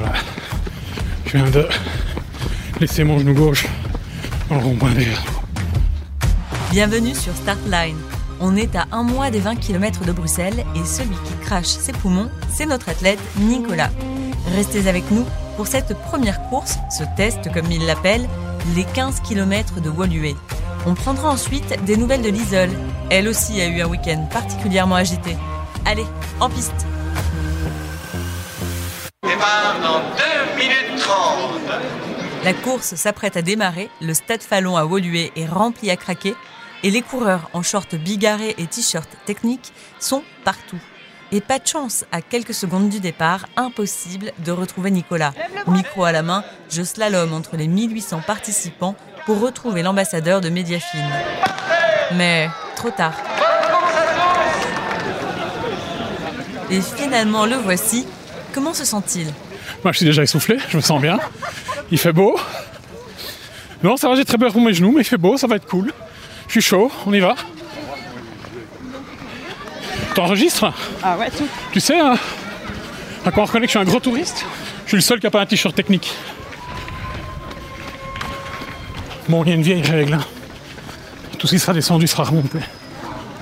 Voilà. Je viens de laisser mon genou gauche dans le rond-point. Bienvenue sur Startline. On est à un mois des 20 km de Bruxelles et celui qui crache ses poumons, c'est notre athlète Nicolas. Restez avec nous pour cette première course, ce test comme il l'appelle, les 15 km de Woluwe. On prendra ensuite des nouvelles de Lisole. Elle aussi a eu un week-end particulièrement agité. Allez, en piste Départ dans 2 minutes 30. La course s'apprête à démarrer, le stade Fallon à Woluwe est rempli à craquer et les coureurs en short bigarré et t-shirt technique sont partout. Et pas de chance, à quelques secondes du départ, impossible de retrouver Nicolas. Micro à la main, je slalom entre les 1800 participants pour retrouver l'ambassadeur de Mediafine. Mais trop tard. Et finalement, le voici. Comment se sent-il Moi, je suis déjà essoufflé, je me sens bien. Il fait beau. Non, ça va, j'ai très peur pour mes genoux, mais il fait beau, ça va être cool. Je suis chaud, on y va. T'enregistres Ah ouais, tout. Tu sais, hein, à quoi on reconnaît que je suis un gros touriste Je suis le seul qui n'a pas un t-shirt technique. Bon, il y a une vieille règle. hein. Tout ce qui sera descendu sera remonté.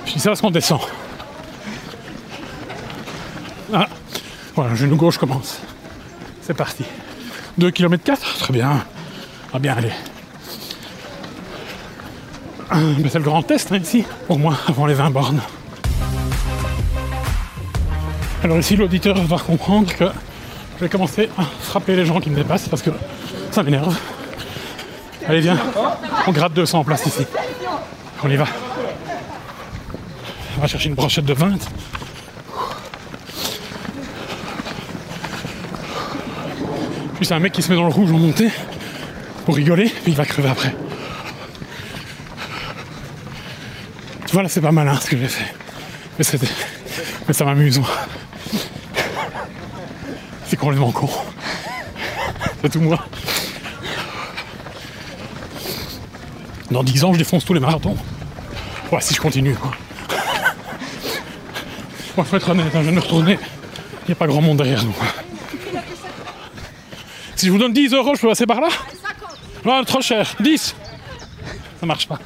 Je dis ça parce qu'on descend. Ah, voilà, genou gauche commence. C'est parti. 2 km 4, très bien. Ah bien. Mais c'est le grand test hein, ici, au moins avant les 20 bornes. Alors ici, l'auditeur va comprendre que je vais commencer à frapper les gens qui me dépassent parce que ça m'énerve. Allez, viens, on gratte 200 en place ici. On y va. On va chercher une brochette de 20. Puis c'est un mec qui se met dans le rouge en montée pour rigoler, puis il va crever après. Tu vois là c'est pas malin ce que j'ai fait. Mais, mais ça m'amuse. C'est complètement con. C'est tout moi. Dans 10 ans je défonce tous les marathons. Ouais si je continue quoi. Moi faut être honnête, hein, je viens de retourner. Il n'y a pas grand monde derrière nous. Si je vous donne 10 euros, je peux passer par là Non, trop cher. 10 Ça marche pas.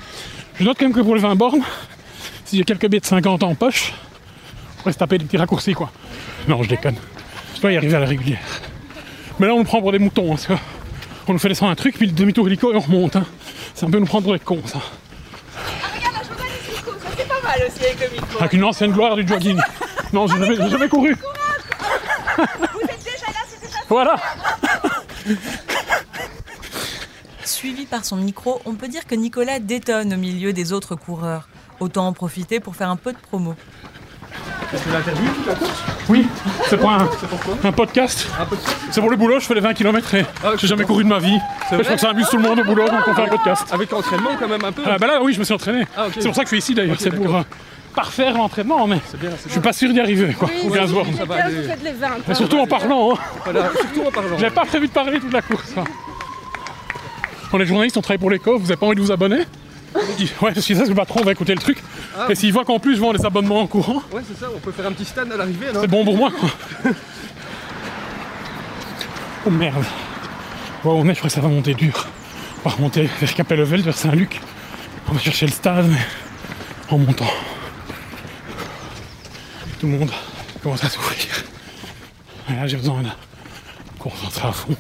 Je note quand même que pour les 20 bornes, si j'ai quelques billets de 50 en poche, on pourrait se taper des petits raccourcis quoi. Non, je déconne. Je dois y arriver à la régulière. Mais là, on nous prend pour des moutons, hein, on nous fait descendre un truc, puis le demi-tour hélico et on remonte. hein. C'est un peu nous prendre pour des cons, ça. C'est pas mal aussi avec le micro. Avec une ancienne gloire du jogging. Non, j'ai jamais, j'ai jamais couru. Vous êtes déjà là, c'est déjà Voilà. Suivi par son micro, on peut dire que Nicolas détonne au milieu des autres coureurs. Autant en profiter pour faire un peu de promo. Oui, c'est pour un, un podcast. C'est pour le boulot, je fais les 20 km et j'ai jamais couru de ma vie. je trouve que ça amuse tout le monde au boulot, donc on fait un podcast. Avec l'entraînement quand même un peu. Ah bah là, oui, je me suis entraîné. Ah. C'est pour ça que je suis ici d'ailleurs. C'est pour euh, parfaire l'entraînement, mais bien, je suis pas sûr d'y arriver, quoi. Aux 15 bornes. Ça va bien, aller. vous faites les 20. Et surtout en parlant. Hein. Voilà, surtout en parlant. J'avais pas prévu de parler toute la course. hein. Quand les journalistes ont travaillé pour l'éco, vous avez pas envie de vous abonner Je dis, Ouais, parce que ça, le patron va écouter le truc. Ah. Et s'il voit qu'en plus je vends des abonnements en courant, Ouais, c'est ça, on peut faire un petit stand à l'arrivée, non? c'est bon pour moi, quoi. Oh merde. Bon, on est, je crois que ça va monter dur. On va remonter vers Capellevel, vers Saint-Luc. On va chercher le stade, mais en montant. Tout le monde commence à souffrir. Et là, j'ai besoin de concentrer à fond.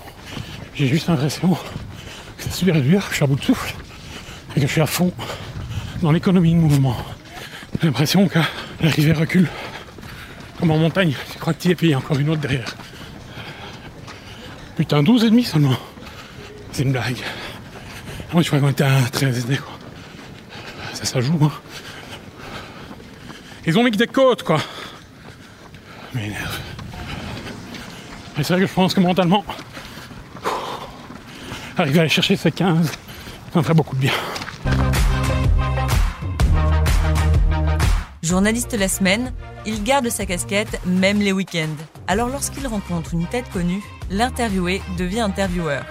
J'ai juste l'impression que c'est super dur, que je suis à bout de souffle et que je suis à fond dans l'économie de mouvement. J'ai l'impression que l'arrivée recule. Comme en montagne, tu crois que tu y es, puis il y a encore une autre derrière. Putain, 12 et demi seulement. C'est une blague. Moi, je crois qu'on était à 13 et demi, quoi. Ça, ça joue, hein. Ils ont mis que des côtes, quoi. Mais énerve. Mais c'est vrai que je pense que mentalement, arriver à aller chercher ces 15, ça me ferait beaucoup de bien. Journaliste la semaine, il garde sa casquette même les week-ends. Alors lorsqu'il rencontre une tête connue, l'interviewé devient intervieweur.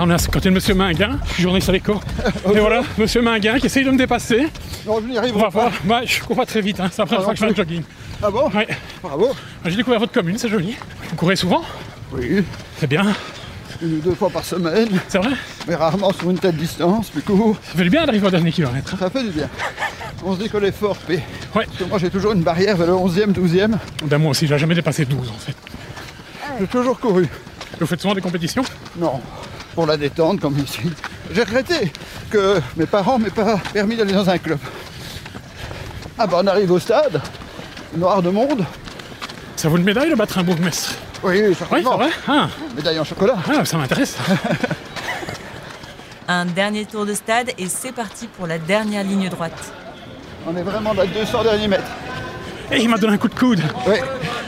Ah, on est à côté de Monsieur Minguin, je suis journaliste à l'écho. Et voilà, Monsieur Minguin qui essaye de me dépasser. Non, je n'y va pas. voir. Moi, je cours pas très vite, hein. c'est la première Ah, fois que je fais un jogging. Ah bon Ouais. Bravo. J'ai découvert votre commune, c'est joli. Vous courez souvent Oui, C'est bien, une ou deux fois par semaine, c'est vrai. mais rarement sur une telle distance, du coup, Ça fait du bien d'arriver au dernier kilomètre. hein. ça fait du bien. On se dit que l'effort paie. Ouais. Parce que moi, j'ai toujours une barrière vers le 11e, 12e. Ben moi aussi, j'ai jamais dépassé 12 en fait. J'ai toujours couru. Vous faites souvent des compétitions? Non, pour la détente comme ici. J'ai regretté que mes parents m'aient pas permis d'aller dans un club. Ah bah on arrive au stade, noir de monde. Ça vaut une médaille de battre un bourgmestre Oui, Oui, certainement. c'est vrai ah. Médaille en chocolat. ah, ça m'intéresse. Un dernier tour de stade et c'est parti pour la dernière ligne droite. On est vraiment dans les 200 derniers mètres. Et il m'a donné un coup de coude. Oui.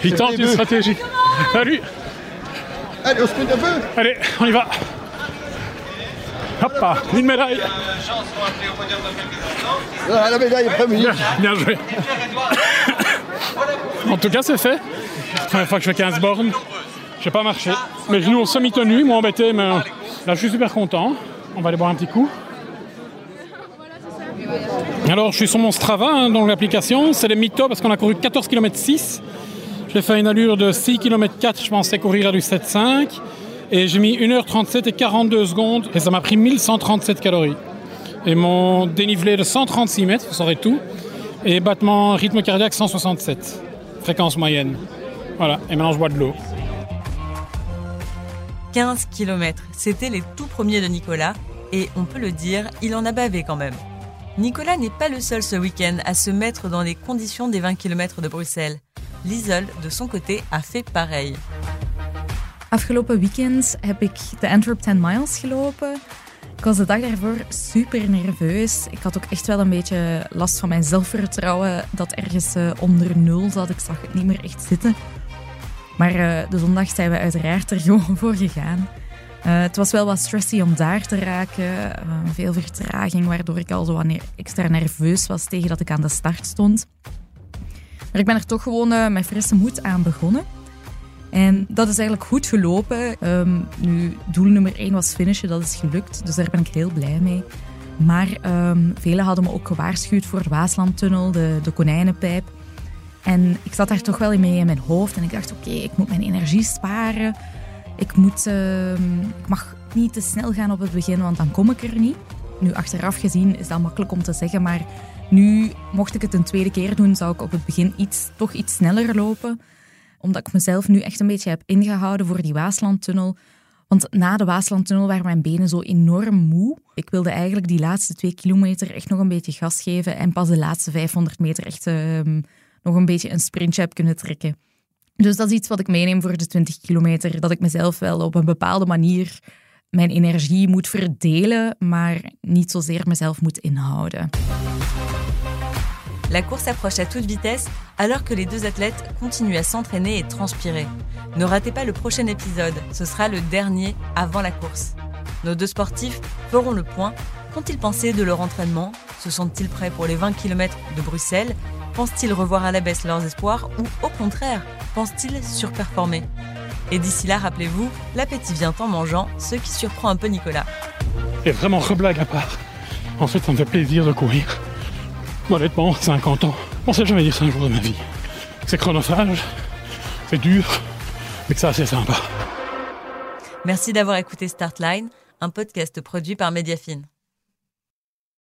Il C'est tente une stratégie. Salut Allez, on sprint un peu. Allez, on y va. Hop là, une médaille. Ah, la médaille après-midi. Bien, bien joué. En tout cas, c'est fait. Première fois que je fais 15 bornes. Je n'ai pas marché. Mes genoux ont semi-tenu, m'ont embêté, mais là, je suis super content. On va aller boire un petit coup. Alors, je suis sur mon Strava, hein, dans l'application. C'est les mythos parce qu'on a couru 14 km 6. J'ai fait une allure de 6 km 4, je pensais courir à du 7,5. Et j'ai mis 1h37 et 42 secondes. Et ça m'a pris 1137 calories. Et mon dénivelé de 136 mètres, vous saurez tout. Et battement rythme cardiaque 167. Fréquence moyenne. Voilà, et maintenant je bois de l'eau. 15 km, c'était les tout premiers de Nicolas, et on peut le dire, il en a bavé quand même. Nicolas n'est pas le seul ce week-end à se mettre dans les conditions des 20 km de Bruxelles. Lisol, de son côté, a fait pareil. Afgelopen weekend heb ik de Antwerp 10 miles gelopen. Ik was de dag daarvoor super nerveus. Ik had ook echt wel een beetje last van mijn zelfvertrouwen dat ergens eh, onder nul zat. Ik zag het niet meer echt zitten. Maar eh, de zondag zijn we uiteraard er gewoon voor gegaan. Eh, het was wel wat stressy om daar te raken. Veel vertraging, waardoor ik al zo wat ne- extra nerveus was tegen dat ik aan de start stond. Maar ik ben er toch gewoon met frisse moed aan begonnen. En dat is eigenlijk goed gelopen. Ehm, nu, doel nummer 1 was finishen, dat is gelukt. Dus daar ben ik heel blij mee. Maar ehm, velen hadden me ook gewaarschuwd voor de Waaslandtunnel, de, de konijnenpijp. En ik zat daar toch wel mee in mijn hoofd. En ik dacht, oké, ik moet mijn energie sparen. Ik, moet, ehm, ik mag niet te snel gaan op het begin, want dan kom ik er niet. Nu, achteraf gezien is dat makkelijk om te zeggen, maar nu, mocht ik het een tweede keer doen, zou ik op het begin iets, toch iets sneller lopen omdat ik mezelf nu echt een beetje heb ingehouden voor die Waaslandtunnel. Want na de Waaslandtunnel waren mijn benen zo enorm moe. Ik wilde eigenlijk die laatste twee kilometer echt nog een beetje gas geven. En pas de laatste 500 meter echt ehm, nog een beetje een sprintje heb kunnen trekken. Dus dat is iets wat ik meeneem voor de 20 kilometer. Dat ik mezelf wel op een bepaalde manier mijn energie moet verdelen, maar niet zozeer mezelf moet inhouden. La course approche à toute vitesse alors que les deux athlètes continuent à s'entraîner et transpirer. Ne ratez pas le prochain épisode, ce sera le dernier avant la course. Nos deux sportifs feront le point. Qu'ont-ils pensé de leur entraînement? Se sentent-ils prêts pour les 20 km de Bruxelles? Pensent-ils revoir à la baisse leurs espoirs ou au contraire, pensent-ils surperformer? Et d'ici là, rappelez-vous, l'appétit vient en mangeant, ce qui surprend un peu Nicolas. Et vraiment, reblague à part. En fait, ça me fait plaisir de courir. Honnêtement, 50 ans, on sait jamais dire ça un jour de ma vie. C'est chronophage, c'est dur, mais que c'est assez sympa. Merci d'avoir écouté Startline, un podcast produit par Mediafine.